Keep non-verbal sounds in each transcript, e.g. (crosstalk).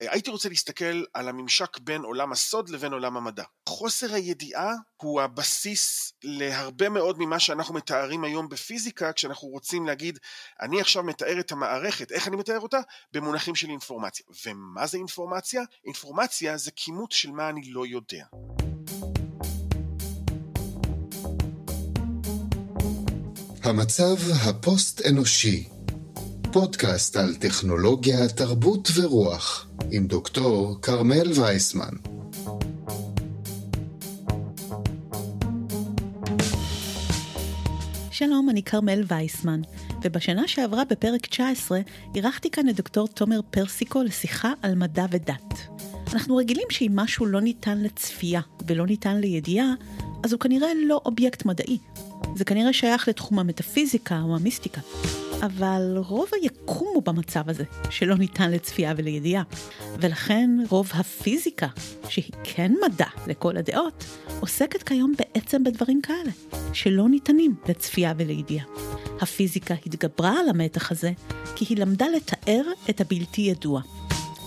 הייתי רוצה להסתכל על הממשק בין עולם הסוד לבין עולם המדע. חוסר הידיעה הוא הבסיס להרבה מאוד ממה שאנחנו מתארים היום בפיזיקה, כשאנחנו רוצים להגיד, אני עכשיו מתאר את המערכת, איך אני מתאר אותה? במונחים של אינפורמציה. ומה זה אינפורמציה? אינפורמציה זה כימות של מה אני לא יודע. המצב הפוסט-אנושי פודקאסט על טכנולוגיה, תרבות ורוח, עם דוקטור כרמל וייסמן. שלום, אני כרמל וייסמן, ובשנה שעברה בפרק 19 אירחתי כאן את דוקטור תומר פרסיקו לשיחה על מדע ודת. אנחנו רגילים שאם משהו לא ניתן לצפייה ולא ניתן לידיעה, אז הוא כנראה לא אובייקט מדעי. זה כנראה שייך לתחום המטאפיזיקה או המיסטיקה. אבל רוב היקום הוא במצב הזה, שלא ניתן לצפייה ולידיעה. ולכן רוב הפיזיקה, שהיא כן מדע לכל הדעות, עוסקת כיום בעצם בדברים כאלה, שלא ניתנים לצפייה ולידיעה. הפיזיקה התגברה על המתח הזה, כי היא למדה לתאר את הבלתי ידוע.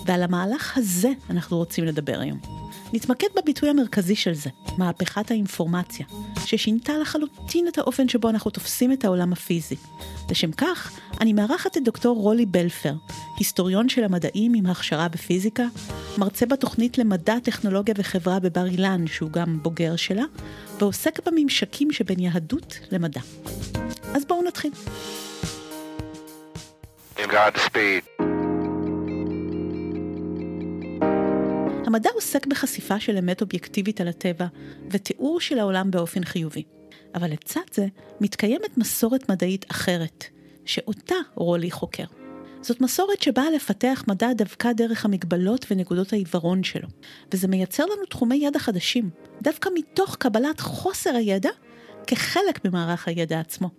ועל המהלך הזה אנחנו רוצים לדבר היום. נתמקד בביטוי המרכזי של זה, מהפכת האינפורמציה, ששינתה לחלוטין את האופן שבו אנחנו תופסים את העולם הפיזי. לשם כך, אני מארחת את דוקטור רולי בלפר, היסטוריון של המדעים עם הכשרה בפיזיקה, מרצה בתוכנית למדע, טכנולוגיה וחברה בבר אילן, שהוא גם בוגר שלה, ועוסק בממשקים שבין יהדות למדע. אז בואו נתחיל. Godspeed. המדע עוסק בחשיפה של אמת אובייקטיבית על הטבע ותיאור של העולם באופן חיובי. אבל לצד זה מתקיימת מסורת מדעית אחרת, שאותה רולי חוקר. זאת מסורת שבאה לפתח מדע דווקא דרך המגבלות ונקודות העיוורון שלו, וזה מייצר לנו תחומי ידע חדשים, דווקא מתוך קבלת חוסר הידע כחלק ממערך הידע עצמו.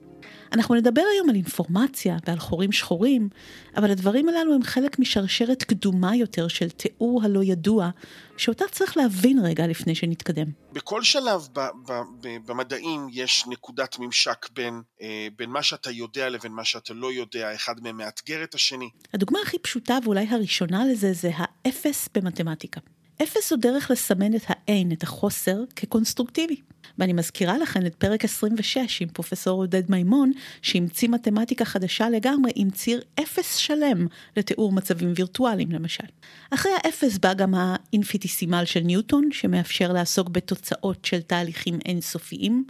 אנחנו נדבר היום על אינפורמציה ועל חורים שחורים, אבל הדברים הללו הם חלק משרשרת קדומה יותר של תיאור הלא ידוע, שאותה צריך להבין רגע לפני שנתקדם. בכל שלב ב- ב- ב- במדעים יש נקודת ממשק בין, אה, בין מה שאתה יודע לבין מה שאתה לא יודע, אחד מהם מאתגר את השני. הדוגמה הכי פשוטה ואולי הראשונה לזה זה האפס במתמטיקה. אפס הוא דרך לסמן את האין, את החוסר, כקונסטרוקטיבי. ואני מזכירה לכם את פרק 26 עם פרופסור עודד מימון, שהמציא מתמטיקה חדשה לגמרי עם ציר אפס שלם לתיאור מצבים וירטואליים למשל. אחרי האפס בא גם האינפיטיסימל של ניוטון, שמאפשר לעסוק בתוצאות של תהליכים אינסופיים.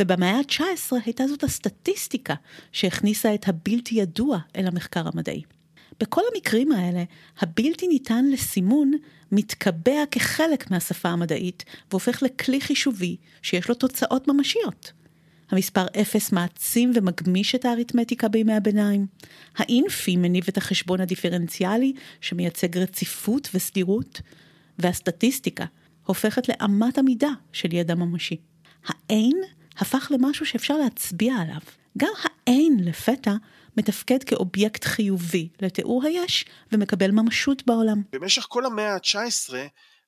ובמאה ה-19 הייתה זאת הסטטיסטיקה שהכניסה את הבלתי ידוע אל המחקר המדעי. בכל המקרים האלה, הבלתי ניתן לסימון מתקבע כחלק מהשפה המדעית והופך לכלי חישובי שיש לו תוצאות ממשיות. המספר 0 מעצים ומגמיש את האריתמטיקה בימי הביניים. האינפי מניב את החשבון הדיפרנציאלי שמייצג רציפות וסדירות, והסטטיסטיקה הופכת לאמת המידה של ידע ממשי. האין הפך למשהו שאפשר להצביע עליו. גם האין לפתע מתפקד כאובייקט חיובי לתיאור היש ומקבל ממשות בעולם. במשך כל המאה ה-19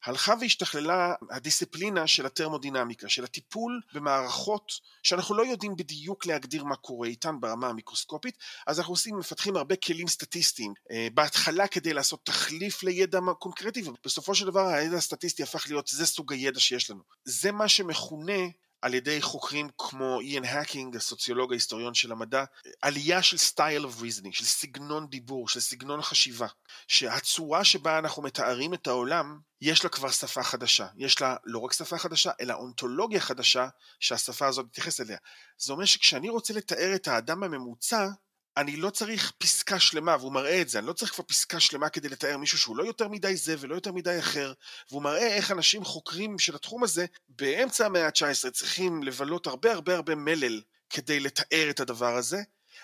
הלכה והשתכללה הדיסציפלינה של התרמודינמיקה, של הטיפול במערכות שאנחנו לא יודעים בדיוק להגדיר מה קורה איתן ברמה המיקרוסקופית, אז אנחנו עושים, מפתחים הרבה כלים סטטיסטיים. אה, בהתחלה כדי לעשות תחליף לידע קונקרטי, ובסופו של דבר הידע הסטטיסטי הפך להיות, זה סוג הידע שיש לנו. זה מה שמכונה על ידי חוקרים כמו איאן הקינג, הסוציולוג ההיסטוריון של המדע, עלייה של style of reasoning, של סגנון דיבור, של סגנון חשיבה, שהצורה שבה אנחנו מתארים את העולם, יש לה כבר שפה חדשה. יש לה לא רק שפה חדשה, אלא אונתולוגיה חדשה שהשפה הזאת מתייחסת אליה. זה אומר שכשאני רוצה לתאר את האדם הממוצע, אני לא צריך פסקה שלמה, והוא מראה את זה, אני לא צריך כבר פסקה שלמה כדי לתאר מישהו שהוא לא יותר מדי זה ולא יותר מדי אחר, והוא מראה איך אנשים חוקרים של התחום הזה באמצע המאה ה-19 צריכים לבלות הרבה הרבה הרבה מלל כדי לתאר את הדבר הזה.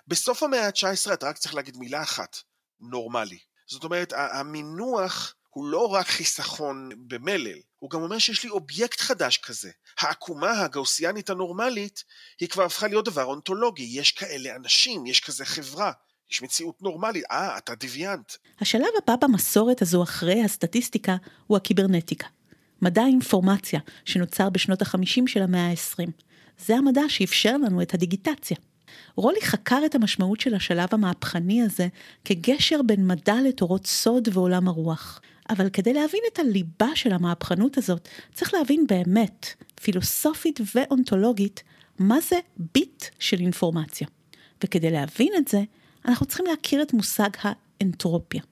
בסוף המאה ה-19 אתה רק צריך להגיד מילה אחת, נורמלי. זאת אומרת, המינוח הוא לא רק חיסכון במלל, הוא גם אומר שיש לי אובייקט חדש כזה. העקומה הגאוסיאנית הנורמלית, היא כבר הפכה להיות דבר אונתולוגי. יש כאלה אנשים, יש כזה חברה. יש מציאות נורמלית, אה, אתה דוויאנט. השלב הבא במסורת הזו אחרי הסטטיסטיקה הוא הקיברנטיקה. מדע האינפורמציה שנוצר בשנות החמישים של המאה ה-20. זה המדע שאפשר לנו את הדיגיטציה. רולי חקר את המשמעות של השלב המהפכני הזה כגשר בין מדע לתורות סוד ועולם הרוח. אבל כדי להבין את הליבה של המהפכנות הזאת, צריך להבין באמת, פילוסופית ואונתולוגית, מה זה ביט של אינפורמציה. וכדי להבין את זה, אנחנו צריכים להכיר את מושג האנטרופיה.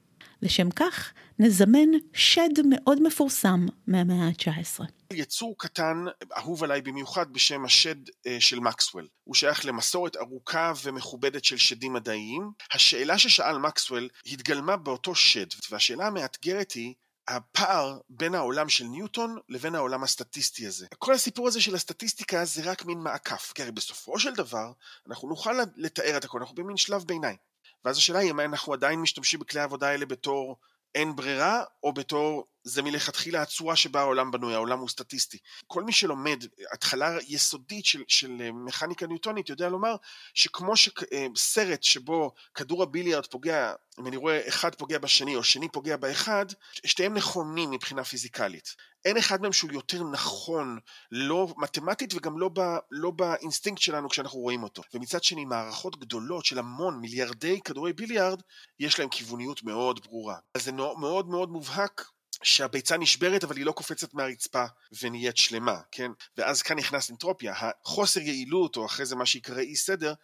לשם כך, נזמן שד מאוד מפורסם מהמאה ה-19. יצור קטן, אהוב עליי במיוחד, בשם השד אה, של מקסוול. הוא שייך למסורת ארוכה ומכובדת של שדים מדעיים. השאלה ששאל מקסוול התגלמה באותו שד, והשאלה המאתגרת היא, הפער בין העולם של ניוטון לבין העולם הסטטיסטי הזה. כל הסיפור הזה של הסטטיסטיקה זה רק מין מעקף, כי הרי בסופו של דבר אנחנו נוכל לתאר את הכל, אנחנו במין שלב ביניים. ואז השאלה היא, האם אנחנו עדיין משתמשים בכלי העבודה האלה בתור אין ברירה, או בתור זה מלכתחילה הצורה שבה העולם בנוי, העולם הוא סטטיסטי. כל מי שלומד התחלה יסודית של, של אה, מכניקה ניוטונית יודע לומר שכמו שסרט שבו כדור הביליארד פוגע, אם אני רואה אחד פוגע בשני או שני פוגע באחד, שתיהם נכונים מבחינה פיזיקלית. אין אחד מהם שהוא יותר נכון, לא מתמטית וגם לא, ב, לא באינסטינקט שלנו כשאנחנו רואים אותו. ומצד שני, מערכות גדולות של המון מיליארדי כדורי ביליארד, יש להם כיווניות מאוד ברורה. אז זה מאוד מאוד מובהק שהביצה נשברת אבל היא לא קופצת מהרצפה ונהיית שלמה, כן? ואז כאן נכנס אנטרופיה, החוסר יעילות או אחרי זה מה שיקרא אי סדר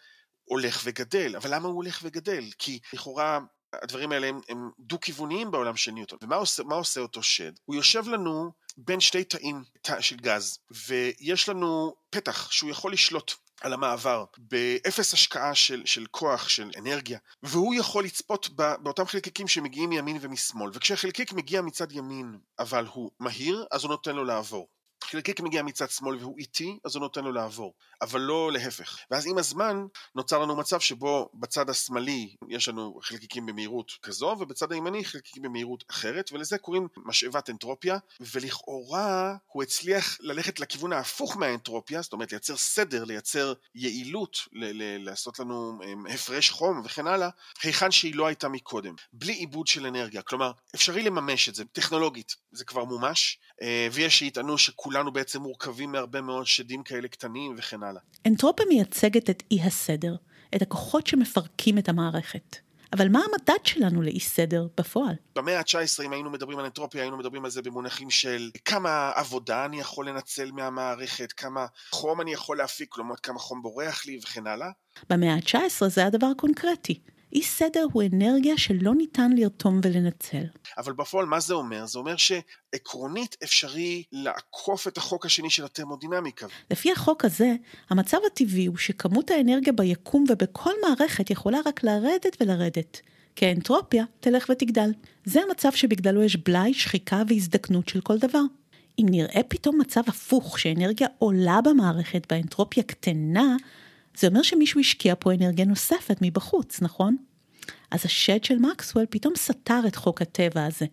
הולך וגדל, אבל למה הוא הולך וגדל? כי לכאורה הדברים האלה הם, הם דו-כיווניים בעולם של ניוטון. ומה עושה, עושה אותו שד? הוא יושב לנו בין שתי תאים תא של גז, ויש לנו פתח שהוא יכול לשלוט על המעבר באפס השקעה של, של כוח, של אנרגיה, והוא יכול לצפות באותם חלקיקים שמגיעים מימין ומשמאל, וכשהחלקיק מגיע מצד ימין אבל הוא מהיר, אז הוא נותן לו לעבור. חלקיק מגיע מצד שמאל והוא איטי, אז הוא נותן לו לעבור, אבל לא להפך. ואז עם הזמן נוצר לנו מצב שבו בצד השמאלי יש לנו חלקיקים במהירות כזו, ובצד הימני חלקיקים במהירות אחרת, ולזה קוראים משאבת אנטרופיה, ולכאורה הוא הצליח ללכת לכיוון ההפוך מהאנטרופיה, זאת אומרת לייצר סדר, לייצר יעילות, ל- ל- לעשות לנו הפרש חום וכן הלאה, היכן שהיא לא הייתה מקודם, בלי עיבוד של אנרגיה. כלומר, אפשרי לממש את זה, טכנולוגית, זה כבר מומש, אה, ויש שיטענו שכולם כולנו בעצם מורכבים מהרבה מאוד שדים כאלה קטנים וכן הלאה. אנטרופיה מייצגת את אי הסדר, את הכוחות שמפרקים את המערכת. אבל מה המדד שלנו לאי סדר בפועל? במאה ה-19, אם היינו מדברים על אנטרופיה, היינו מדברים על זה במונחים של כמה עבודה אני יכול לנצל מהמערכת, כמה חום אני יכול להפיק, כלומר כמה חום בורח לי וכן הלאה. במאה ה-19 זה הדבר קונקרטי. אי סדר הוא אנרגיה שלא ניתן לרתום ולנצל. אבל בפועל מה זה אומר? זה אומר שעקרונית אפשרי לעקוף את החוק השני של התרמודינמיקה. לפי החוק הזה, המצב הטבעי הוא שכמות האנרגיה ביקום ובכל מערכת יכולה רק לרדת ולרדת. כי האנטרופיה תלך ותגדל. זה המצב שבגללו יש בלאי, שחיקה והזדקנות של כל דבר. אם נראה פתאום מצב הפוך, שאנרגיה עולה במערכת באנטרופיה קטנה, זה אומר שמישהו השקיע פה אנרגיה נוספת מבחוץ, נכון? אז השד של מקסוול פתאום סתר את חוק הטבע הזה,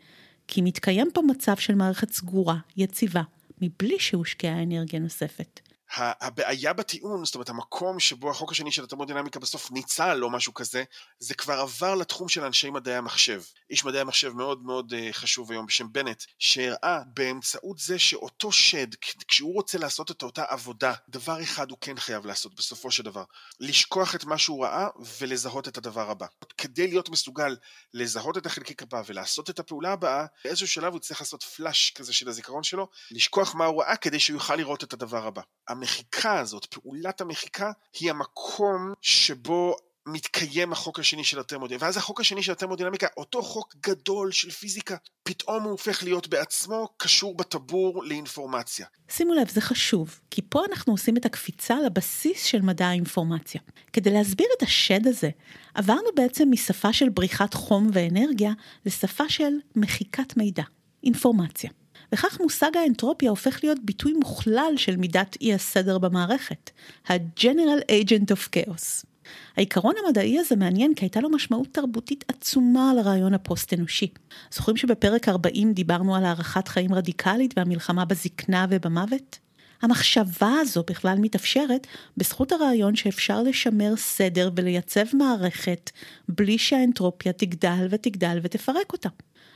כי מתקיים פה מצב של מערכת סגורה, יציבה, מבלי שהושקעה אנרגיה נוספת. הבעיה בטיעון, זאת אומרת המקום שבו החוק השני של התרמודינמיקה בסוף ניצל או משהו כזה, זה כבר עבר לתחום של אנשי מדעי המחשב. איש מדעי המחשב מאוד מאוד uh, חשוב היום בשם בנט, שהראה באמצעות זה שאותו שד, כשהוא רוצה לעשות את אותה עבודה, דבר אחד הוא כן חייב לעשות בסופו של דבר, לשכוח את מה שהוא ראה ולזהות את הדבר הבא. כדי להיות מסוגל לזהות את החלקיק הבא ולעשות את הפעולה הבאה, באיזשהו שלב הוא צריך לעשות פלאש כזה של הזיכרון שלו, לשכוח מה הוא ראה כדי שהוא יוכל לראות את הדבר הבא. המחיקה הזאת, פעולת המחיקה, היא המקום שבו מתקיים החוק השני של התרמודינמיקה, ואז החוק השני של התרמודינמיקה, אותו חוק גדול של פיזיקה, פתאום הוא הופך להיות בעצמו קשור בטבור לאינפורמציה. שימו לב, זה חשוב, כי פה אנחנו עושים את הקפיצה לבסיס של מדע האינפורמציה. כדי להסביר את השד הזה, עברנו בעצם משפה של בריחת חום ואנרגיה לשפה של מחיקת מידע, אינפורמציה. וכך מושג האנטרופיה הופך להיות ביטוי מוכלל של מידת אי הסדר במערכת, ה-General Agent of Chaos. העיקרון המדעי הזה מעניין כי הייתה לו משמעות תרבותית עצומה על הרעיון הפוסט-אנושי. זוכרים שבפרק 40 דיברנו על הארכת חיים רדיקלית והמלחמה בזקנה ובמוות? המחשבה הזו בכלל מתאפשרת בזכות הרעיון שאפשר לשמר סדר ולייצב מערכת בלי שהאנטרופיה תגדל ותגדל ותפרק אותה.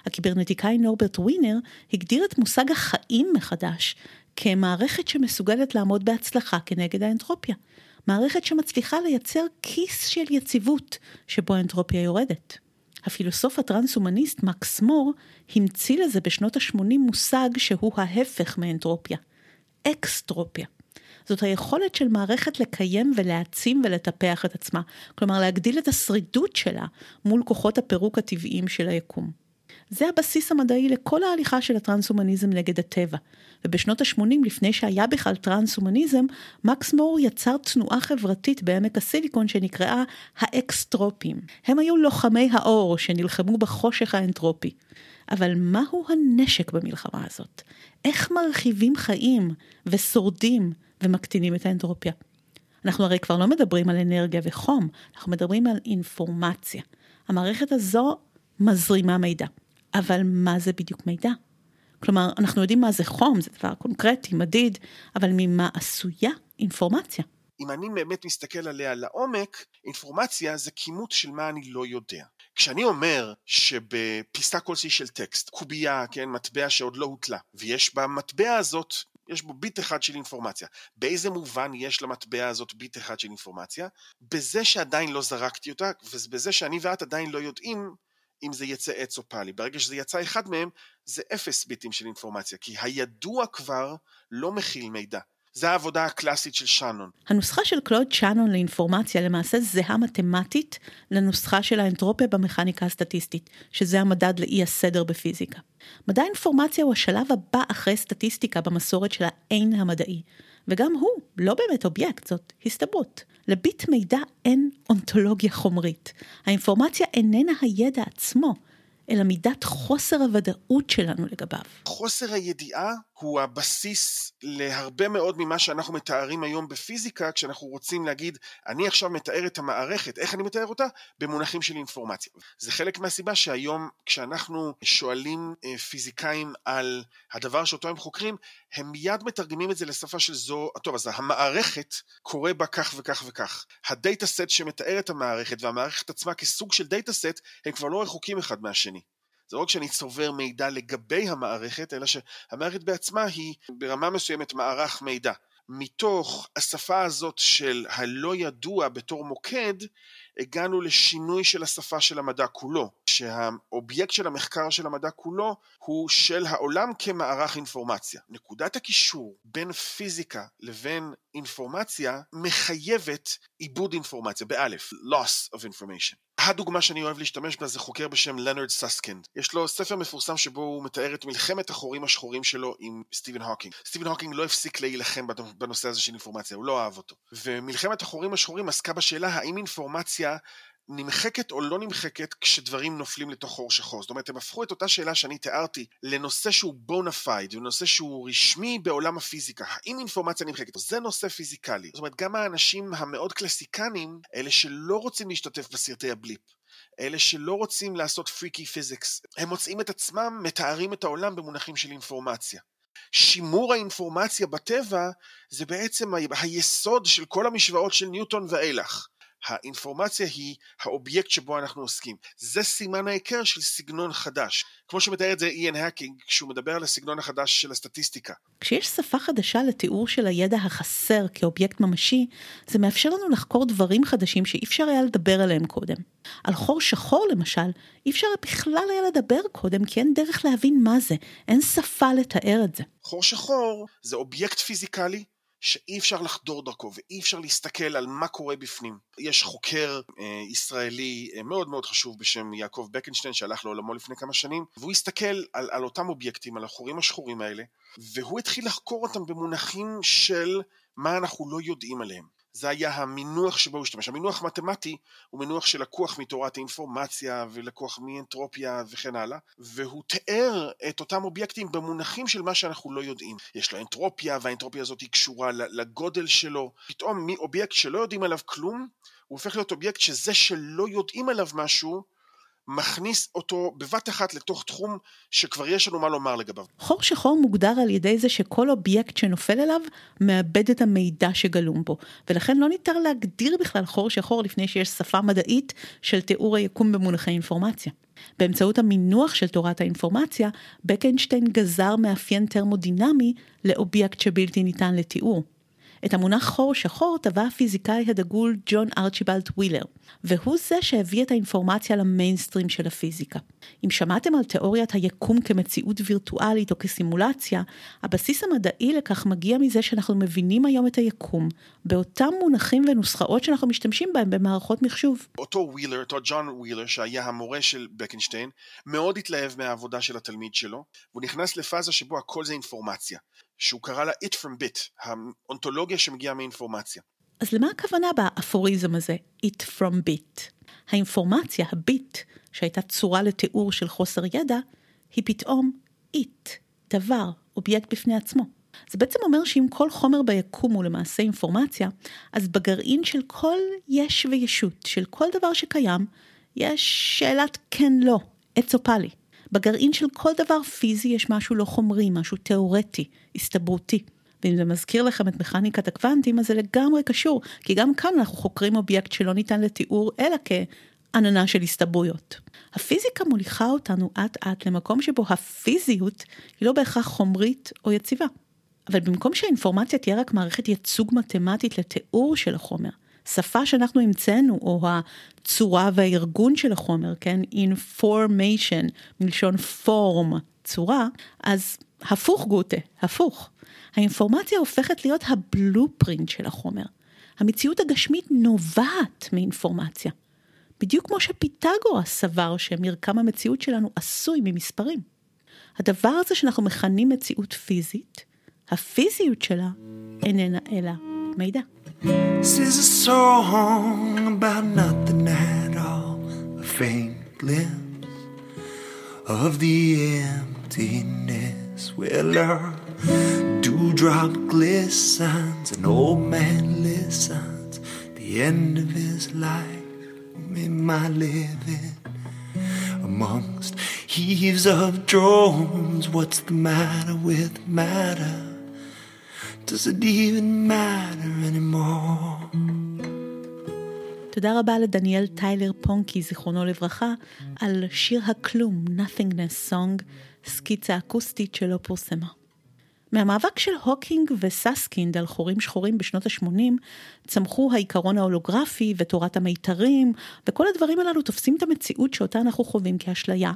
הקיברנטיקאי נורברט ווינר הגדיר את מושג החיים מחדש כמערכת שמסוגלת לעמוד בהצלחה כנגד האנטרופיה. מערכת שמצליחה לייצר כיס של יציבות שבו האנטרופיה יורדת. הפילוסוף הטרנס-הומניסט מקס מור המציא לזה בשנות ה-80 מושג שהוא ההפך מאנטרופיה, אקסטרופיה. זאת היכולת של מערכת לקיים ולהעצים ולטפח את עצמה, כלומר להגדיל את השרידות שלה מול כוחות הפירוק הטבעיים של היקום. זה הבסיס המדעי לכל ההליכה של הטרנס-הומניזם נגד הטבע. ובשנות ה-80, לפני שהיה בכלל טרנס-הומניזם, מקס מור יצר תנועה חברתית בעמק הסיליקון שנקראה האקסטרופים. הם היו לוחמי האור שנלחמו בחושך האנטרופי. אבל מהו הנשק במלחמה הזאת? איך מרחיבים חיים ושורדים ומקטינים את האנטרופיה? אנחנו הרי כבר לא מדברים על אנרגיה וחום, אנחנו מדברים על אינפורמציה. המערכת הזו מזרימה מידע. אבל מה זה בדיוק מידע? כלומר, אנחנו יודעים מה זה חום, זה דבר קונקרטי, מדיד, אבל ממה עשויה אינפורמציה? אם אני באמת מסתכל עליה לעומק, אינפורמציה זה כימות של מה אני לא יודע. כשאני אומר שבפיסה כלשהי של טקסט, קובייה, כן, מטבע שעוד לא הוטלה, ויש במטבע הזאת יש בו ביט אחד של אינפורמציה. באיזה מובן יש למטבע הזאת ביט אחד של אינפורמציה? בזה שעדיין לא זרקתי אותה, ובזה שאני ואת עדיין לא יודעים אם זה יצא עץ או פאלי. ברגע שזה יצא אחד מהם, זה אפס ביטים של אינפורמציה, כי הידוע כבר לא מכיל מידע. זה העבודה הקלאסית של שאנון. הנוסחה של קלוד שאנון לאינפורמציה למעשה זהה מתמטית לנוסחה של האנטרופיה במכניקה הסטטיסטית, שזה המדד לאי הסדר בפיזיקה. מדע האינפורמציה הוא השלב הבא אחרי סטטיסטיקה במסורת של האין המדעי, וגם הוא לא באמת אובייקט, זאת הסתברות. לביט מידע אין אונתולוגיה חומרית. האינפורמציה איננה הידע עצמו, אלא מידת חוסר הוודאות שלנו לגביו. חוסר הידיעה הוא הבסיס להרבה מאוד ממה שאנחנו מתארים היום בפיזיקה, כשאנחנו רוצים להגיד, אני עכשיו מתאר את המערכת, איך אני מתאר אותה? במונחים של אינפורמציה. זה חלק מהסיבה שהיום כשאנחנו שואלים אה, פיזיקאים על הדבר שאותו הם חוקרים, הם מיד מתרגמים את זה לשפה של זו, טוב, אז המערכת קורה בה כך וכך וכך. הדאטה סט שמתאר את המערכת והמערכת עצמה כסוג של דאטה סט, הם כבר לא רחוקים אחד מהשני. זה לא רק שאני צובר מידע לגבי המערכת, אלא שהמערכת בעצמה היא ברמה מסוימת מערך מידע. מתוך השפה הזאת של הלא ידוע בתור מוקד, הגענו לשינוי של השפה של המדע כולו, שהאובייקט של המחקר של המדע כולו הוא של העולם כמערך אינפורמציה. נקודת הקישור בין פיזיקה לבין אינפורמציה מחייבת עיבוד אינפורמציה, באלף, loss of information. הדוגמה שאני אוהב להשתמש בה זה חוקר בשם לנרד ססקינד. יש לו ספר מפורסם שבו הוא מתאר את מלחמת החורים השחורים שלו עם סטיבן הוקינג. סטיבן הוקינג לא הפסיק להילחם בנושא הזה של אינפורמציה, הוא לא אהב אותו. ומלחמת החורים השחורים עסקה בשאלה האם אינפורמציה נמחקת או לא נמחקת כשדברים נופלים לתוך חור שחור. זאת אומרת, הם הפכו את אותה שאלה שאני תיארתי לנושא שהוא bona fide, לנושא שהוא רשמי בעולם הפיזיקה. האם אינפורמציה נמחקת? זה נושא פיזיקלי. זאת אומרת, גם האנשים המאוד קלאסיקנים, אלה שלא רוצים להשתתף בסרטי הבליפ, אלה שלא רוצים לעשות freaky physics, הם מוצאים את עצמם, מתארים את העולם במונחים של אינפורמציה. שימור האינפורמציה בטבע זה בעצם היסוד של כל המשוואות של ניוטון ואילך. האינפורמציה היא האובייקט שבו אנחנו עוסקים. זה סימן ההיכר של סגנון חדש. כמו שמתאר את זה איאן הקינג כשהוא מדבר על הסגנון החדש של הסטטיסטיקה. כשיש שפה חדשה לתיאור של הידע החסר כאובייקט ממשי, זה מאפשר לנו לחקור דברים חדשים שאי אפשר היה לדבר עליהם קודם. על חור שחור למשל, אי אפשר בכלל היה לדבר קודם כי אין דרך להבין מה זה, אין שפה לתאר את זה. חור שחור זה אובייקט פיזיקלי שאי אפשר לחדור דרכו ואי אפשר להסתכל על מה קורה בפנים. יש חוקר אה, ישראלי אה, מאוד מאוד חשוב בשם יעקב בקנשטיין שהלך לעולמו לפני כמה שנים והוא הסתכל על, על אותם אובייקטים, על החורים השחורים האלה והוא התחיל לחקור אותם במונחים של מה אנחנו לא יודעים עליהם. זה היה המינוח שבו הוא השתמש. המינוח מתמטי הוא מינוח שלקוח מתורת האינפורמציה ולקוח מאנטרופיה וכן הלאה, והוא תיאר את אותם אובייקטים במונחים של מה שאנחנו לא יודעים. יש לו אנטרופיה, והאנטרופיה הזאת היא קשורה לגודל שלו. פתאום מאובייקט שלא יודעים עליו כלום, הוא הופך להיות אובייקט שזה שלא יודעים עליו משהו, מכניס אותו בבת אחת לתוך תחום שכבר יש לנו מה לומר לגביו. חור שחור מוגדר על ידי זה שכל אובייקט שנופל אליו מאבד את המידע שגלום בו, ולכן לא ניתן להגדיר בכלל חור שחור לפני שיש שפה מדעית של תיאור היקום במונחי אינפורמציה. באמצעות המינוח של תורת האינפורמציה, בקנשטיין גזר מאפיין תרמודינמי לאובייקט שבלתי ניתן לתיאור. את המונח חור שחור טבע הפיזיקאי הדגול ג'ון ארצ'יבלד ווילר, והוא זה שהביא את האינפורמציה למיינסטרים של הפיזיקה. אם שמעתם על תיאוריית היקום כמציאות וירטואלית או כסימולציה, הבסיס המדעי לכך מגיע מזה שאנחנו מבינים היום את היקום, באותם מונחים ונוסחאות שאנחנו משתמשים בהם במערכות מחשוב. אותו ווילר, אותו ג'ון ווילר, שהיה המורה של בקנשטיין, מאוד התלהב מהעבודה של התלמיד שלו, והוא נכנס לפאזה שבו הכל זה אינפורמציה. שהוא קרא לה it from bit, האונתולוגיה שמגיעה מאינפורמציה. אז למה הכוונה באפוריזם הזה, it from bit? האינפורמציה, הביט, שהייתה צורה לתיאור של חוסר ידע, היא פתאום it, דבר, אובייקט בפני עצמו. זה בעצם אומר שאם כל חומר ביקום הוא למעשה אינפורמציה, אז בגרעין של כל יש וישות, של כל דבר שקיים, יש שאלת כן לא, אצופלי. בגרעין של כל דבר פיזי יש משהו לא חומרי, משהו תיאורטי, הסתברותי. ואם זה מזכיר לכם את מכניקת הקוונטים, אז זה לגמרי קשור, כי גם כאן אנחנו חוקרים אובייקט שלא ניתן לתיאור, אלא כעננה של הסתברויות. הפיזיקה מוליכה אותנו אט אט למקום שבו הפיזיות היא לא בהכרח חומרית או יציבה. אבל במקום שהאינפורמציה תהיה רק מערכת ייצוג מתמטית לתיאור של החומר, שפה שאנחנו המצאנו, או הצורה והארגון של החומר, כן? information, מלשון פורם, צורה, אז הפוך גוטה, הפוך. האינפורמציה הופכת להיות הבלופרינט של החומר. המציאות הגשמית נובעת מאינפורמציה. בדיוק כמו שפיתגורס סבר שמרקם המציאות שלנו עשוי ממספרים. הדבר הזה שאנחנו מכנים מציאות פיזית, הפיזיות שלה איננה אלא מידע. This is a song about nothing at all, a faint glimpse of the emptiness where a dewdrop glistens, an old man listens, the end of his life, in my living amongst heaves of drones. What's the matter with matter? Does it even matter anymore? תודה רבה לדניאל טיילר פונקי, זיכרונו לברכה, על שיר הכלום, Nothingness Song, סקיצה אקוסטית שלא פורסמה. מהמאבק של הוקינג וססקינד על חורים שחורים בשנות ה-80, צמחו העיקרון ההולוגרפי ותורת המיתרים, וכל הדברים הללו תופסים את המציאות שאותה אנחנו חווים כאשליה,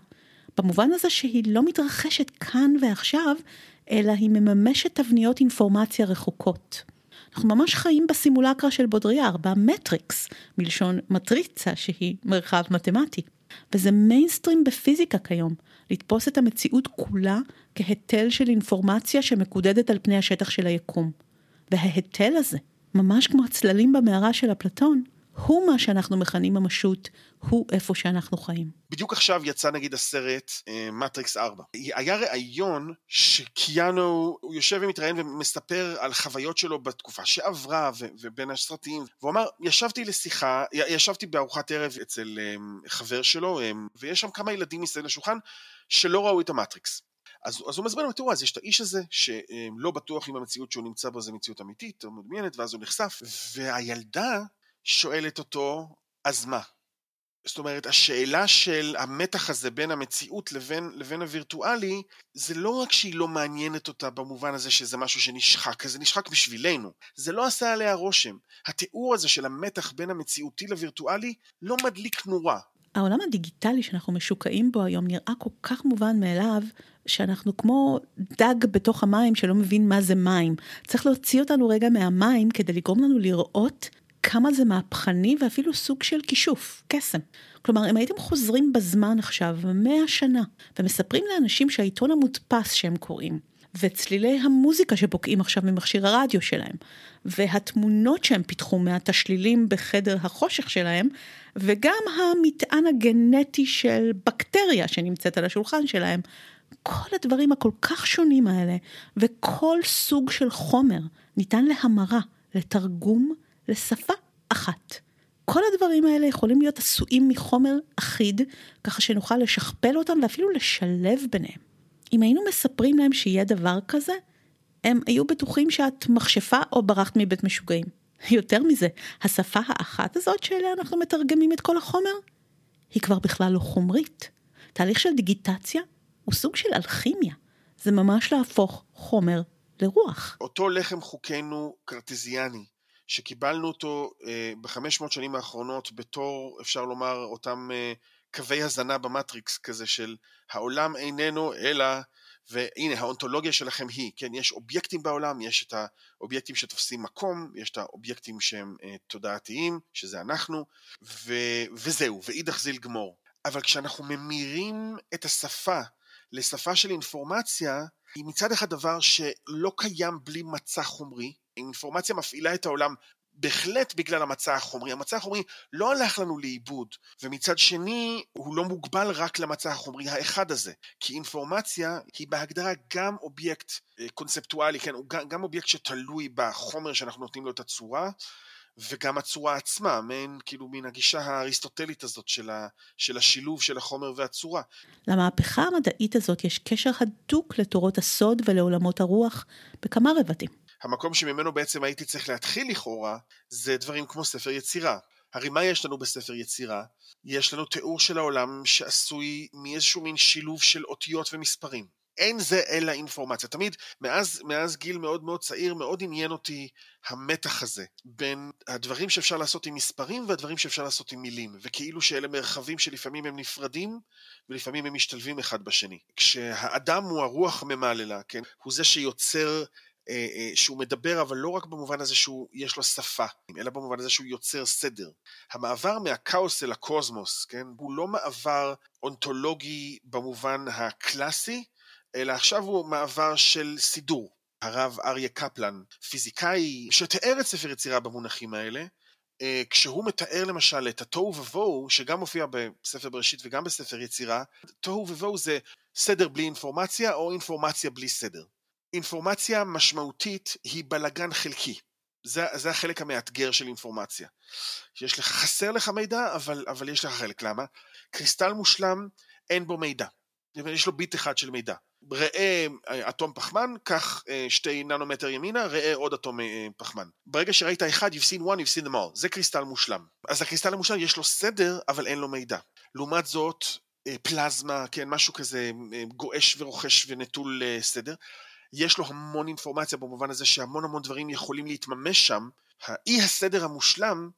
במובן הזה שהיא לא מתרחשת כאן ועכשיו, אלא היא מממשת תבניות אינפורמציה רחוקות. אנחנו ממש חיים בסימולקרה של בודריאר, במטריקס, מלשון מטריצה שהיא מרחב מתמטי. וזה מיינסטרים בפיזיקה כיום, לתפוס את המציאות כולה כהיטל של אינפורמציה שמקודדת על פני השטח של היקום. וההיטל הזה, ממש כמו הצללים במערה של אפלטון, הוא מה שאנחנו מכנים ממשות, הוא איפה שאנחנו חיים. בדיוק עכשיו יצא נגיד הסרט מטריקס uh, 4. היה ראיון שקיאנו, הוא יושב ומתראיין ומספר על חוויות שלו בתקופה שעברה ו- ובין הסרטים, והוא אמר, ישבתי לשיחה, ישבתי בארוחת ערב אצל um, חבר שלו, um, ויש שם כמה ילדים מסביב לשולחן שלא ראו את המטריקס. אז, אז הוא מסביר לנו, תראו, אז יש את האיש הזה שלא בטוח אם המציאות שהוא נמצא בה זה מציאות אמיתית או מדמיינת, ואז הוא נחשף, והילדה שואלת אותו, אז מה? זאת אומרת, השאלה של המתח הזה בין המציאות לבין, לבין הווירטואלי, זה לא רק שהיא לא מעניינת אותה במובן הזה שזה משהו שנשחק, זה נשחק בשבילנו. זה לא עשה עליה רושם. התיאור הזה של המתח בין המציאותי לווירטואלי לא מדליק נורה. העולם הדיגיטלי שאנחנו משוקעים בו היום נראה כל כך מובן מאליו, שאנחנו כמו דג בתוך המים שלא מבין מה זה מים. צריך להוציא אותנו רגע מהמים כדי לגרום לנו לראות כמה זה מהפכני ואפילו סוג של כישוף, קסם. כלומר, אם הייתם חוזרים בזמן עכשיו, מאה שנה, ומספרים לאנשים שהעיתון המודפס שהם קוראים, וצלילי המוזיקה שבוקעים עכשיו ממכשיר הרדיו שלהם, והתמונות שהם פיתחו מהתשלילים בחדר החושך שלהם, וגם המטען הגנטי של בקטריה שנמצאת על השולחן שלהם, כל הדברים הכל כך שונים האלה, וכל סוג של חומר ניתן להמרה, לתרגום, לשפה אחת. כל הדברים האלה יכולים להיות עשויים מחומר אחיד, ככה שנוכל לשכפל אותם ואפילו לשלב ביניהם. אם היינו מספרים להם שיהיה דבר כזה, הם היו בטוחים שאת מכשפה או ברחת מבית משוגעים. יותר מזה, השפה האחת הזאת שאליה אנחנו מתרגמים את כל החומר, היא כבר בכלל לא חומרית. תהליך של דיגיטציה הוא סוג של אלכימיה. זה ממש להפוך חומר לרוח. אותו לחם חוקנו קרטזיאני, שקיבלנו אותו אה, בחמש מאות שנים האחרונות בתור, אפשר לומר, אותם אה, קווי הזנה במטריקס כזה של העולם איננו אלא והנה האונתולוגיה שלכם היא, כן, יש אובייקטים בעולם, יש את האובייקטים שתופסים מקום, יש את האובייקטים שהם אה, תודעתיים, שזה אנחנו, ו, וזהו, ואידך זיל גמור. אבל כשאנחנו ממירים את השפה לשפה של אינפורמציה, היא מצד אחד דבר שלא קיים בלי מצע חומרי, אינפורמציה מפעילה את העולם בהחלט בגלל המצע החומרי. המצע החומרי לא הלך לנו לאיבוד, ומצד שני הוא לא מוגבל רק למצע החומרי האחד הזה, כי אינפורמציה היא בהגדרה גם אובייקט אה, קונספטואלי, כן, הוא גם, גם אובייקט שתלוי בחומר שאנחנו נותנים לו את הצורה, וגם הצורה עצמה, מעין כאילו מן הגישה האריסטוטלית הזאת של, ה, של השילוב של החומר והצורה. למהפכה המדעית הזאת יש קשר הדוק לתורות הסוד ולעולמות הרוח בכמה רבדים. המקום שממנו בעצם הייתי צריך להתחיל לכאורה, זה דברים כמו ספר יצירה. הרי מה יש לנו בספר יצירה? יש לנו תיאור של העולם שעשוי מאיזשהו מין שילוב של אותיות ומספרים. אין זה אלא אינפורמציה. תמיד, מאז, מאז גיל מאוד מאוד צעיר, מאוד עניין אותי המתח הזה בין הדברים שאפשר לעשות עם מספרים והדברים שאפשר לעשות עם מילים, וכאילו שאלה מרחבים שלפעמים הם נפרדים ולפעמים הם משתלבים אחד בשני. כשהאדם הוא הרוח הממללה, כן? הוא זה שיוצר שהוא מדבר, אבל לא רק במובן הזה שהוא, יש לו שפה, אלא במובן הזה שהוא יוצר סדר. המעבר מהכאוס אל הקוסמוס, כן, הוא לא מעבר אונתולוגי במובן הקלאסי, אלא עכשיו הוא מעבר של סידור. הרב אריה קפלן, פיזיקאי שתיאר את ספר יצירה במונחים האלה, אה, כשהוא מתאר למשל את התוהו ובוהו, שגם מופיע בספר בראשית וגם בספר יצירה, תוהו ובוהו זה סדר בלי אינפורמציה או אינפורמציה בלי סדר. אינפורמציה משמעותית היא בלגן חלקי. זה, זה החלק המאתגר של אינפורמציה. שיש לך, חסר לך מידע, אבל, אבל יש לך חלק. למה? קריסטל מושלם, אין בו מידע. יש לו ביט אחד של מידע. ראה אטום פחמן, קח אה, שתי ננומטר ימינה, ראה עוד אטום אה, פחמן. ברגע שראית אחד, you've seen one, you've seen them all. זה קריסטל מושלם. אז הקריסטל המושלם יש לו סדר, אבל אין לו מידע. לעומת זאת, אה, פלזמה, כן, משהו כזה גועש ורוכש ונטול סדר. יש לו המון אינפורמציה במובן הזה שהמון המון דברים יכולים להתממש שם. האי הסדר המושלם,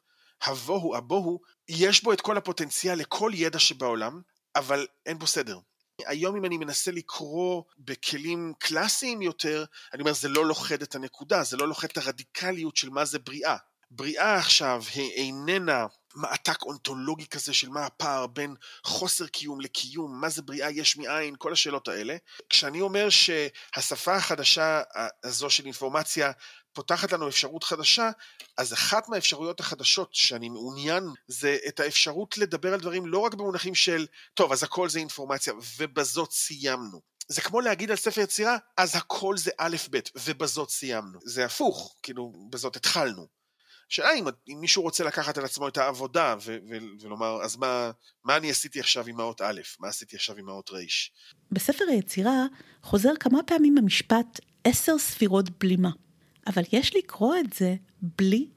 הבוהו, הבוהו, יש בו את כל הפוטנציאל לכל ידע שבעולם, אבל אין בו סדר. היום אם אני מנסה לקרוא בכלים קלאסיים יותר, אני אומר זה לא לוכד את הנקודה, זה לא לוכד את הרדיקליות של מה זה בריאה. בריאה עכשיו היא איננה מעתק אונתולוגי כזה של מה הפער בין חוסר קיום לקיום, מה זה בריאה יש מאין, כל השאלות האלה. כשאני אומר שהשפה החדשה הזו של אינפורמציה פותחת לנו אפשרות חדשה, אז אחת מהאפשרויות החדשות שאני מעוניין זה את האפשרות לדבר על דברים לא רק במונחים של, טוב, אז הכל זה אינפורמציה, ובזאת סיימנו. זה כמו להגיד על ספר יצירה, אז הכל זה א' ב', ובזאת סיימנו. זה הפוך, כאילו, בזאת התחלנו. השאלה אם, אם מישהו רוצה לקחת על עצמו את העבודה ו- ו- ולומר, אז מה, מה אני עשיתי עכשיו עם האות א', מה עשיתי עכשיו עם האות ר'. בספר היצירה חוזר כמה פעמים המשפט עשר ספירות בלימה, אבל יש לקרוא את זה בלי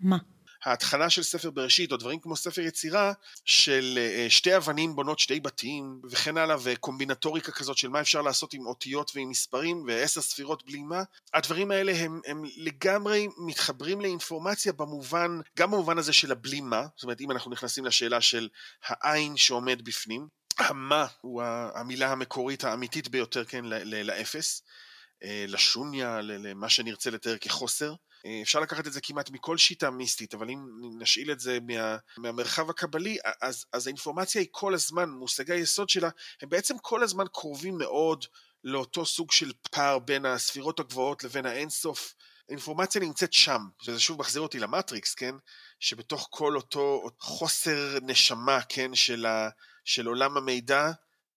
מה. ההתחלה של ספר בראשית, או דברים כמו ספר יצירה, של אה, שתי אבנים בונות שתי בתים, וכן הלאה, וקומבינטוריקה כזאת של מה אפשר לעשות עם אותיות ועם מספרים, ועשר ספירות בלימה, הדברים האלה הם, הם לגמרי מתחברים לאינפורמציה במובן, גם במובן הזה של הבלימה, זאת אומרת, אם אנחנו נכנסים לשאלה של העין שעומד בפנים, המה הוא המילה המקורית האמיתית ביותר, כן, לאפס. אה, לשוניה, למה שנרצה לתאר כחוסר. אה, אפשר לקחת את זה כמעט מכל שיטה מיסטית, אבל אם נשאיל את זה מה, מהמרחב הקבלי, אז, אז האינפורמציה היא כל הזמן, מושגי היסוד שלה, הם בעצם כל הזמן קרובים מאוד לאותו סוג של פער בין הספירות הגבוהות לבין האינסוף. האינפורמציה נמצאת שם, וזה שוב מחזיר אותי למטריקס, כן? שבתוך כל אותו חוסר נשמה, כן, של, ה, של עולם המידע,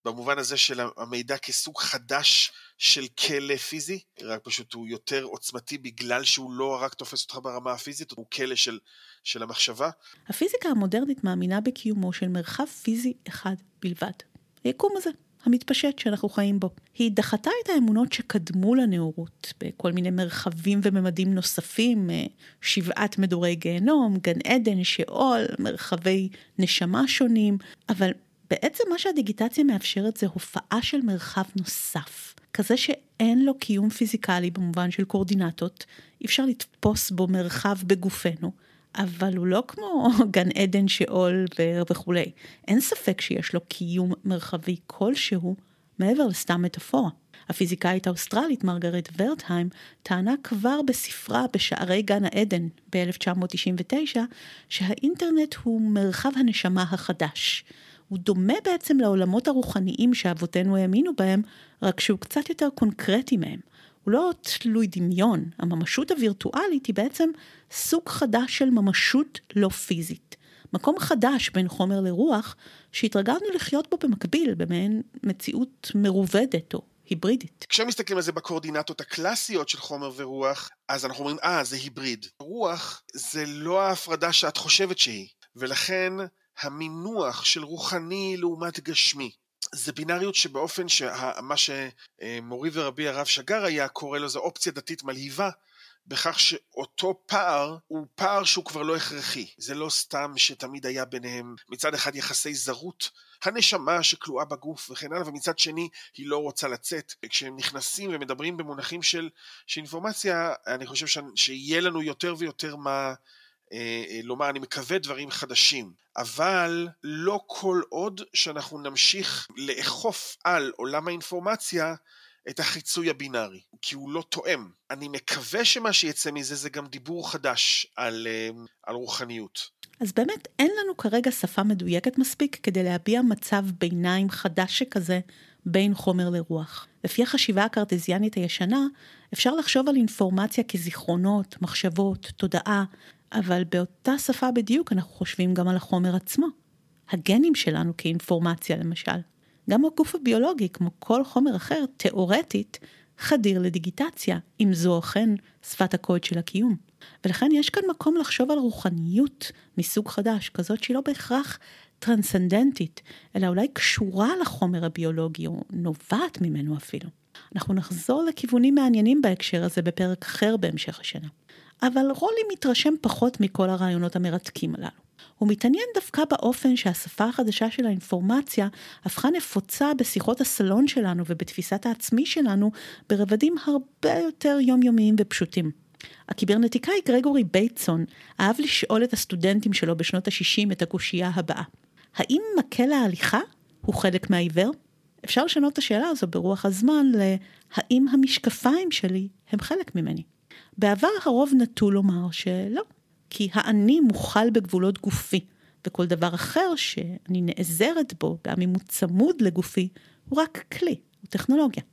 במובן הזה של המידע כסוג חדש של כלא פיזי, רק פשוט הוא יותר עוצמתי בגלל שהוא לא רק תופס אותך ברמה הפיזית, הוא כלא של, של המחשבה. הפיזיקה המודרנית מאמינה בקיומו של מרחב פיזי אחד בלבד. היקום הזה, המתפשט שאנחנו חיים בו. היא דחתה את האמונות שקדמו לנאורות בכל מיני מרחבים וממדים נוספים, אה, שבעת מדורי גיהנום, גן עדן, שאול, מרחבי נשמה שונים, אבל בעצם מה שהדיגיטציה מאפשרת זה הופעה של מרחב נוסף. כזה שאין לו קיום פיזיקלי במובן של קורדינטות, אי אפשר לתפוס בו מרחב בגופנו, אבל הוא לא כמו (laughs) גן עדן שאול וכולי. אין ספק שיש לו קיום מרחבי כלשהו מעבר לסתם מטאפורה. הפיזיקאית האוסטרלית מרגרט ורטהיים טענה כבר בספרה בשערי גן העדן ב-1999 שהאינטרנט הוא מרחב הנשמה החדש. הוא דומה בעצם לעולמות הרוחניים שאבותינו האמינו בהם, רק שהוא קצת יותר קונקרטי מהם. הוא לא תלוי דמיון, הממשות הווירטואלית היא בעצם סוג חדש של ממשות לא פיזית. מקום חדש בין חומר לרוח, שהתרגלנו לחיות בו במקביל, במעין מציאות מרובדת או היברידית. כשמסתכלים על זה בקורדינטות הקלאסיות של חומר ורוח, אז אנחנו אומרים, אה, זה היבריד. רוח זה לא ההפרדה שאת חושבת שהיא, ולכן המינוח של רוחני לעומת גשמי. זה בינאריות שבאופן שמה שמורי ורבי הרב שגר היה קורא לו זה אופציה דתית מלהיבה, בכך שאותו פער הוא פער שהוא כבר לא הכרחי. זה לא סתם שתמיד היה ביניהם מצד אחד יחסי זרות, הנשמה שכלואה בגוף וכן הלאה, ומצד שני היא לא רוצה לצאת. כשהם נכנסים ומדברים במונחים של, של אינפורמציה, אני חושב ש, שיהיה לנו יותר ויותר מה לומר, אני מקווה דברים חדשים, אבל לא כל עוד שאנחנו נמשיך לאכוף על עולם האינפורמציה את החיצוי הבינארי, כי הוא לא תואם. אני מקווה שמה שיצא מזה זה גם דיבור חדש על, אה, על רוחניות. אז באמת אין לנו כרגע שפה מדויקת מספיק כדי להביע מצב ביניים חדש שכזה בין חומר לרוח. לפי החשיבה הקרטזיאנית הישנה, אפשר לחשוב על אינפורמציה כזיכרונות, מחשבות, תודעה, אבל באותה שפה בדיוק אנחנו חושבים גם על החומר עצמו. הגנים שלנו כאינפורמציה למשל. גם הגוף הביולוגי, כמו כל חומר אחר, תאורטית, חדיר לדיגיטציה, אם זו אכן שפת הקוד של הקיום. ולכן יש כאן מקום לחשוב על רוחניות מסוג חדש, כזאת שהיא לא בהכרח טרנסצנדנטית, אלא אולי קשורה לחומר הביולוגי, או נובעת ממנו אפילו. אנחנו נחזור לכיוונים מעניינים בהקשר הזה בפרק אחר בהמשך השנה. אבל רולי מתרשם פחות מכל הרעיונות המרתקים הללו. הוא מתעניין דווקא באופן שהשפה החדשה של האינפורמציה הפכה נפוצה בשיחות הסלון שלנו ובתפיסת העצמי שלנו ברבדים הרבה יותר יומיומיים ופשוטים. הקיברנטיקאי גרגורי בייטסון אהב לשאול את הסטודנטים שלו בשנות ה-60 את הקושייה הבאה: האם מקל ההליכה הוא חלק מהעיוור? אפשר לשנות את השאלה הזו ברוח הזמן ל"האם המשקפיים שלי הם חלק ממני?" בעבר הרוב נטו לומר שלא, כי האני מוכל בגבולות גופי, וכל דבר אחר שאני נעזרת בו, גם אם הוא צמוד לגופי, הוא רק כלי, הוא טכנולוגיה.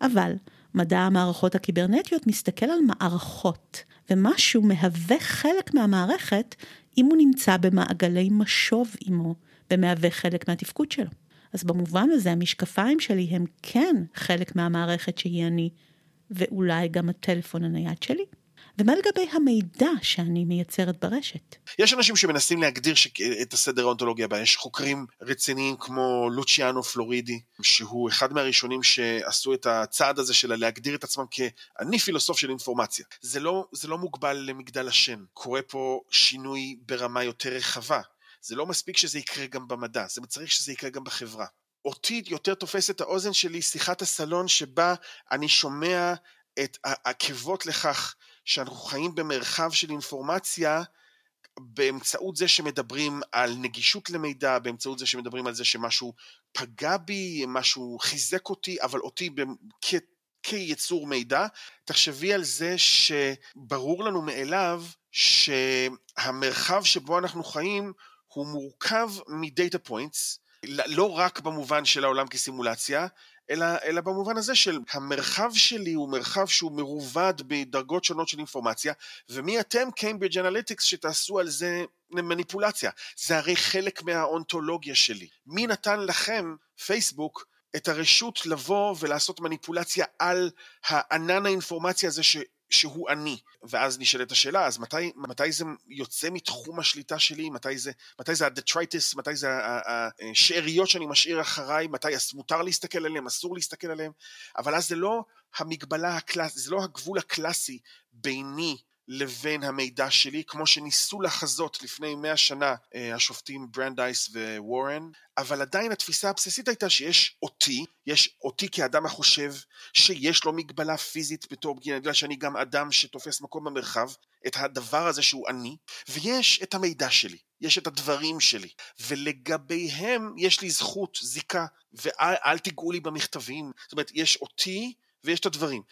אבל מדע המערכות הקיברנטיות מסתכל על מערכות, ומשהו מהווה חלק מהמערכת אם הוא נמצא במעגלי משוב עמו, ומהווה חלק מהתפקוד שלו. אז במובן הזה המשקפיים שלי הם כן חלק מהמערכת שהיא אני, ואולי גם הטלפון הנייד שלי? ומה לגבי המידע שאני מייצרת ברשת? יש אנשים שמנסים להגדיר ש... את הסדר האונתולוגי הבא, יש חוקרים רציניים כמו לוציאנו פלורידי, שהוא אחד מהראשונים שעשו את הצעד הזה של להגדיר את עצמם כ"אני פילוסוף של אינפורמציה". זה לא, זה לא מוגבל למגדל השן, קורה פה שינוי ברמה יותר רחבה. זה לא מספיק שזה יקרה גם במדע, זה צריך שזה יקרה גם בחברה. אותי יותר תופס את האוזן שלי שיחת הסלון שבה אני שומע את העקבות לכך שאנחנו חיים במרחב של אינפורמציה באמצעות זה שמדברים על נגישות למידע, באמצעות זה שמדברים על זה שמשהו פגע בי, משהו חיזק אותי, אבל אותי. כיצור מידע, תחשבי על זה שברור לנו מאליו שהמרחב שבו אנחנו חיים הוא מורכב מדאטה פוינטס, לא רק במובן של העולם כסימולציה, אלא, אלא במובן הזה של המרחב שלי הוא מרחב שהוא מרובד בדרגות שונות של אינפורמציה, ומי אתם, קיימברידג' אנליטיקס, שתעשו על זה מניפולציה? זה הרי חלק מהאונתולוגיה שלי. מי נתן לכם, פייסבוק, את הרשות לבוא ולעשות מניפולציה על הענן האינפורמציה הזה ש... שהוא אני. ואז נשאלת השאלה, אז מתי, מתי זה יוצא מתחום השליטה שלי? מתי זה, מתי זה ה detritus? מתי זה השאריות שאני משאיר אחריי? מתי מותר להסתכל עליהם? אסור להסתכל עליהם? אבל אז זה לא המגבלה הקלאסית, זה לא הגבול הקלאסי ביני לבין המידע שלי, כמו שניסו לחזות לפני מאה שנה אה, השופטים ברנדייס ווורן, אבל עדיין התפיסה הבסיסית הייתה שיש אותי, יש אותי כאדם החושב, שיש לו מגבלה פיזית בתור בגינה, בגלל שאני גם אדם שתופס מקום במרחב, את הדבר הזה שהוא אני, ויש את המידע שלי, יש את הדברים שלי, ולגביהם יש לי זכות, זיקה, ואל תיגעו לי במכתבים, זאת אומרת, יש אותי ויש את הדברים.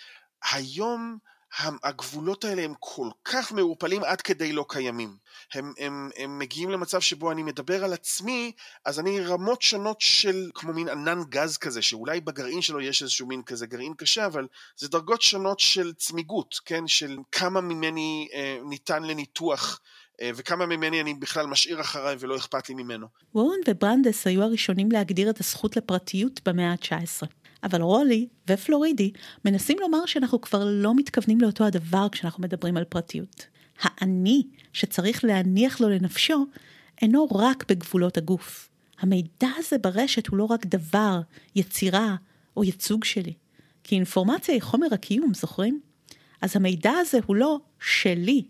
היום הגבולות האלה הם כל כך מעורפלים עד כדי לא קיימים. הם, הם, הם מגיעים למצב שבו אני מדבר על עצמי, אז אני רמות שונות של כמו מין ענן גז כזה, שאולי בגרעין שלו יש איזשהו מין כזה גרעין קשה, אבל זה דרגות שונות של צמיגות, כן? של כמה ממני אה, ניתן לניתוח. אה, וכמה ממני אני בכלל משאיר אחריי ולא אכפת לי ממנו. וורן וברנדס היו הראשונים להגדיר את הזכות לפרטיות במאה ה-19. אבל רולי ופלורידי מנסים לומר שאנחנו כבר לא מתכוונים לאותו הדבר כשאנחנו מדברים על פרטיות. האני שצריך להניח לו לנפשו אינו רק בגבולות הגוף. המידע הזה ברשת הוא לא רק דבר, יצירה או ייצוג שלי. כי אינפורמציה היא חומר הקיום, זוכרים? אז המידע הזה הוא לא שלי,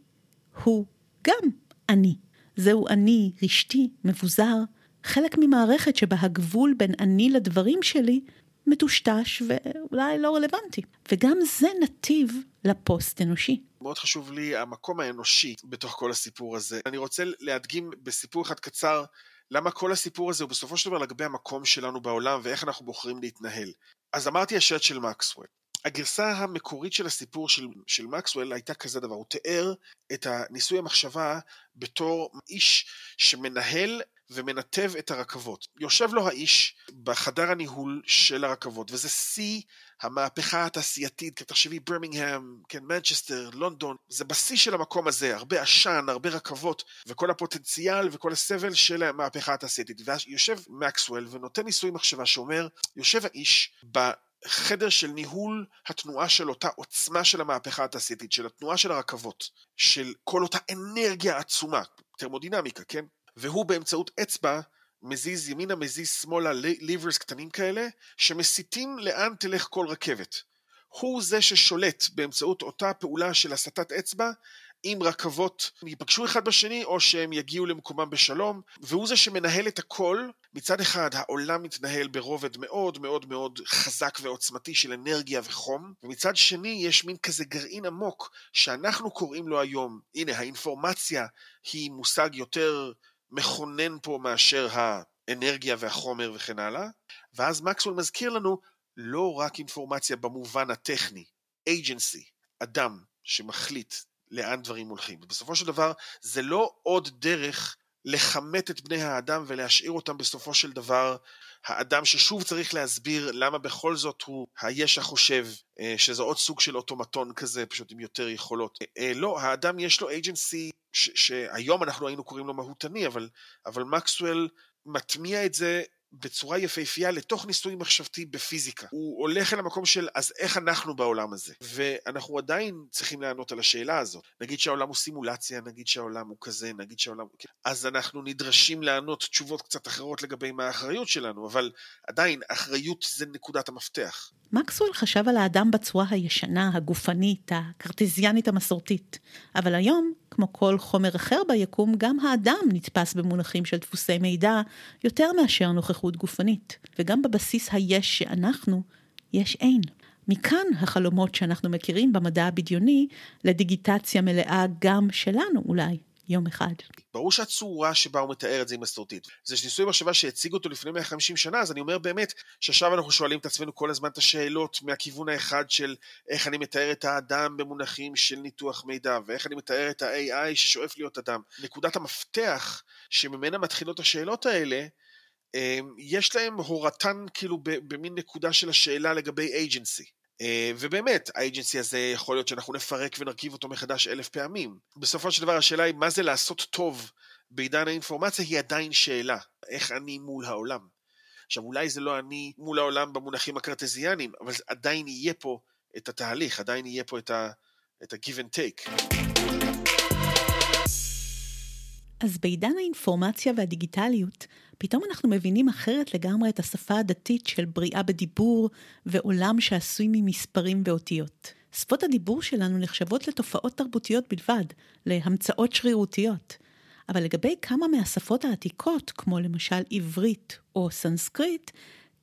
הוא גם אני. זהו אני רשתי, מבוזר, חלק ממערכת שבה הגבול בין אני לדברים שלי מטושטש ואולי לא רלוונטי. וגם זה נתיב לפוסט אנושי. מאוד חשוב לי המקום האנושי בתוך כל הסיפור הזה. אני רוצה להדגים בסיפור אחד קצר למה כל הסיפור הזה הוא בסופו של דבר לגבי המקום שלנו בעולם ואיך אנחנו בוחרים להתנהל. אז אמרתי השט של מקסוול. הגרסה המקורית של הסיפור של, של מקסוול הייתה כזה דבר, הוא תיאר את הניסוי המחשבה בתור איש שמנהל ומנתב את הרכבות. יושב לו האיש בחדר הניהול של הרכבות, וזה שיא המהפכה התעשייתית, תחשבי ברמינגהם, כן, מנצ'סטר, לונדון, זה בשיא של המקום הזה, הרבה עשן, הרבה רכבות, וכל הפוטנציאל וכל הסבל של המהפכה התעשייתית. ואז יושב מקסוול ונותן ניסוי מחשבה שאומר, יושב האיש ב... חדר של ניהול התנועה של אותה עוצמה של המהפכה התעשייתית, של התנועה של הרכבות, של כל אותה אנרגיה עצומה, תרמודינמיקה, כן? והוא באמצעות אצבע מזיז ימינה, מזיז שמאלה, ליברס קטנים כאלה, שמסיתים לאן תלך כל רכבת. הוא זה ששולט באמצעות אותה פעולה של הסטת אצבע, אם רכבות ייפגשו אחד בשני או שהם יגיעו למקומם בשלום, והוא זה שמנהל את הכל. מצד אחד העולם מתנהל ברובד מאוד מאוד מאוד חזק ועוצמתי של אנרגיה וחום, ומצד שני יש מין כזה גרעין עמוק שאנחנו קוראים לו היום, הנה האינפורמציה היא מושג יותר מכונן פה מאשר האנרגיה והחומר וכן הלאה, ואז מקסוול מזכיר לנו לא רק אינפורמציה במובן הטכני, agency, אדם שמחליט לאן דברים הולכים. בסופו של דבר זה לא עוד דרך לכמת את בני האדם ולהשאיר אותם בסופו של דבר האדם ששוב צריך להסביר למה בכל זאת הוא היש החושב, אה, שזה עוד סוג של אוטומטון כזה, פשוט עם יותר יכולות. אה, לא, האדם יש לו agency שהיום אנחנו היינו קוראים לו מהותני, אבל, אבל מקסואל מטמיע את זה בצורה יפהפייה לתוך ניסוי מחשבתי בפיזיקה. הוא הולך אל המקום של אז איך אנחנו בעולם הזה? ואנחנו עדיין צריכים לענות על השאלה הזאת. נגיד שהעולם הוא סימולציה, נגיד שהעולם הוא כזה, נגיד שהעולם הוא... אז אנחנו נדרשים לענות תשובות קצת אחרות לגבי מה האחריות שלנו, אבל עדיין אחריות זה נקודת המפתח. מקסואל חשב על האדם בצורה הישנה, הגופנית, הקרטזיאנית המסורתית. אבל היום, כמו כל חומר אחר ביקום, גם האדם נתפס במונחים של דפוסי מידע יותר מאשר נוכחות גופנית. וגם בבסיס היש שאנחנו, יש אין. מכאן החלומות שאנחנו מכירים במדע הבדיוני לדיגיטציה מלאה גם שלנו אולי. יום אחד. ברור שהצורה שבה הוא מתאר את זה היא מסורתית. זה ניסוי מחשבה שהציג אותו לפני 150 שנה, אז אני אומר באמת שעכשיו אנחנו שואלים את עצמנו כל הזמן את השאלות מהכיוון האחד של איך אני מתאר את האדם במונחים של ניתוח מידע, ואיך אני מתאר את ה-AI ששואף להיות אדם. נקודת המפתח שממנה מתחילות השאלות האלה, אמ, יש להם הורתן כאילו במין נקודה של השאלה לגבי agency. אה, ובאמת, האג'נסי הזה יכול להיות שאנחנו נפרק ונרכיב אותו מחדש אלף פעמים. בסופו של דבר השאלה היא מה זה לעשות טוב בעידן האינפורמציה היא עדיין שאלה. איך אני מול העולם? עכשיו אולי זה לא אני מול העולם במונחים הקרטזיאניים, אבל עדיין יהיה פה את התהליך, עדיין יהיה פה את ה... את ה-give and take. אז בעידן האינפורמציה והדיגיטליות, פתאום אנחנו מבינים אחרת לגמרי את השפה הדתית של בריאה בדיבור ועולם שעשוי ממספרים ואותיות. שפות הדיבור שלנו נחשבות לתופעות תרבותיות בלבד, להמצאות שרירותיות. אבל לגבי כמה מהשפות העתיקות, כמו למשל עברית או סנסקריט,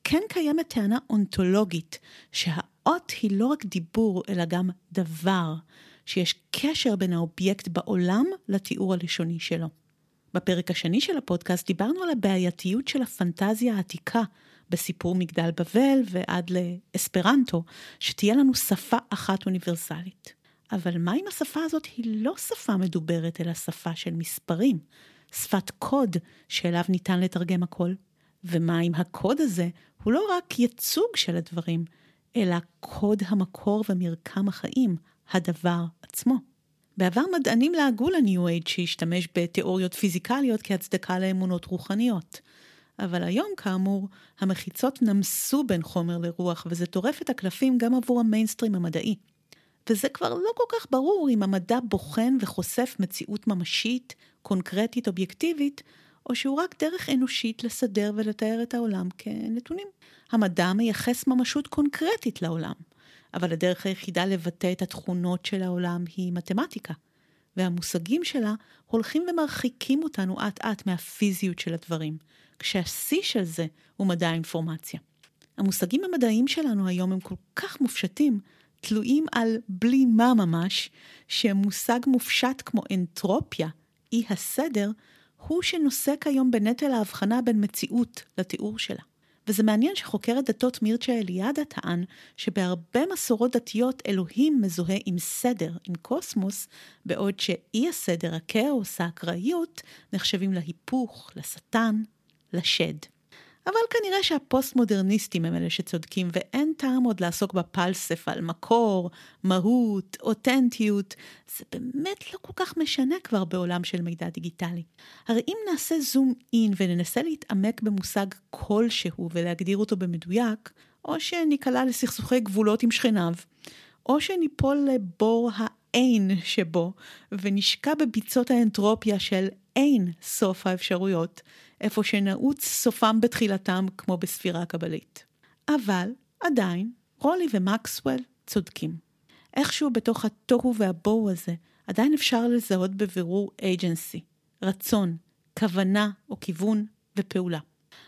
כן קיימת טענה אונתולוגית, שהאות היא לא רק דיבור, אלא גם דבר, שיש קשר בין האובייקט בעולם לתיאור הלשוני שלו. בפרק השני של הפודקאסט דיברנו על הבעייתיות של הפנטזיה העתיקה בסיפור מגדל בבל ועד לאספרנטו, שתהיה לנו שפה אחת אוניברסלית. אבל מה אם השפה הזאת היא לא שפה מדוברת, אלא שפה של מספרים, שפת קוד שאליו ניתן לתרגם הכל? ומה אם הקוד הזה הוא לא רק ייצוג של הדברים, אלא קוד המקור ומרקם החיים, הדבר עצמו? בעבר מדענים לעגו לניו אייד שהשתמש בתיאוריות פיזיקליות כהצדקה לאמונות רוחניות. אבל היום, כאמור, המחיצות נמסו בין חומר לרוח, וזה טורף את הקלפים גם עבור המיינסטרים המדעי. וזה כבר לא כל כך ברור אם המדע בוחן וחושף מציאות ממשית, קונקרטית, אובייקטיבית, או שהוא רק דרך אנושית לסדר ולתאר את העולם כנתונים. המדע מייחס ממשות קונקרטית לעולם, אבל הדרך היחידה לבטא את התכונות של העולם היא מתמטיקה, והמושגים שלה הולכים ומרחיקים אותנו אט-אט מהפיזיות של הדברים, כשהשיא של זה הוא מדע האינפורמציה. המושגים המדעיים שלנו היום הם כל כך מופשטים, תלויים על בלי מה ממש, שמושג מופשט כמו אנטרופיה, אי הסדר, הוא שנושא כיום בנטל ההבחנה בין מציאות לתיאור שלה. וזה מעניין שחוקר הדתות מירצ'ה אליאדה טען שבהרבה מסורות דתיות אלוהים מזוהה עם סדר, עם קוסמוס, בעוד שאי הסדר, הכאוס, האקראיות, נחשבים להיפוך, לשטן, לשד. אבל כנראה שהפוסט-מודרניסטים הם אלה שצודקים, ואין טעם עוד לעסוק בפלסף על מקור, מהות, אותנטיות. זה באמת לא כל כך משנה כבר בעולם של מידע דיגיטלי. הרי אם נעשה זום אין וננסה להתעמק במושג כלשהו ולהגדיר אותו במדויק, או שניקלע לסכסוכי גבולות עם שכניו, או שניפול לבור האין שבו, ונשקע בביצות האנטרופיה של אין סוף האפשרויות, איפה שנעוץ סופם בתחילתם כמו בספירה הקבלית. אבל עדיין, רולי ומקסוול צודקים. איכשהו בתוך התוהו והבוהו הזה, עדיין אפשר לזהות בבירור אייג'נסי, רצון, כוונה או כיוון ופעולה.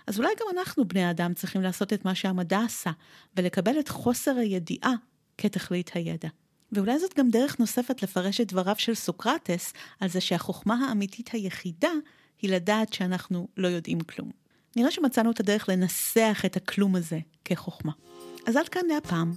אז אולי גם אנחנו, בני האדם, צריכים לעשות את מה שהמדע עשה, ולקבל את חוסר הידיעה כתכלית הידע. ואולי זאת גם דרך נוספת לפרש את דבריו של סוקרטס על זה שהחוכמה האמיתית היחידה היא לדעת שאנחנו לא יודעים כלום. נראה שמצאנו את הדרך לנסח את הכלום הזה כחוכמה. אז עד כאן להפעם.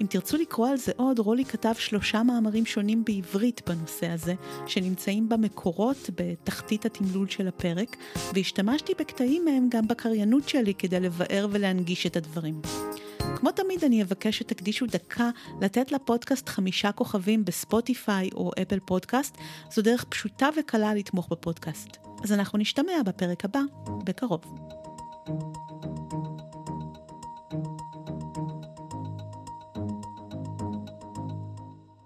אם תרצו לקרוא על זה עוד, רולי כתב שלושה מאמרים שונים בעברית בנושא הזה, שנמצאים במקורות בתחתית התמלול של הפרק, והשתמשתי בקטעים מהם גם בקריינות שלי כדי לבאר ולהנגיש את הדברים. כמו תמיד אני אבקש שתקדישו דקה לתת לפודקאסט חמישה כוכבים בספוטיפיי או אפל פודקאסט, זו דרך פשוטה וקלה לתמוך בפודקאסט. אז אנחנו נשתמע בפרק הבא, בקרוב. thank you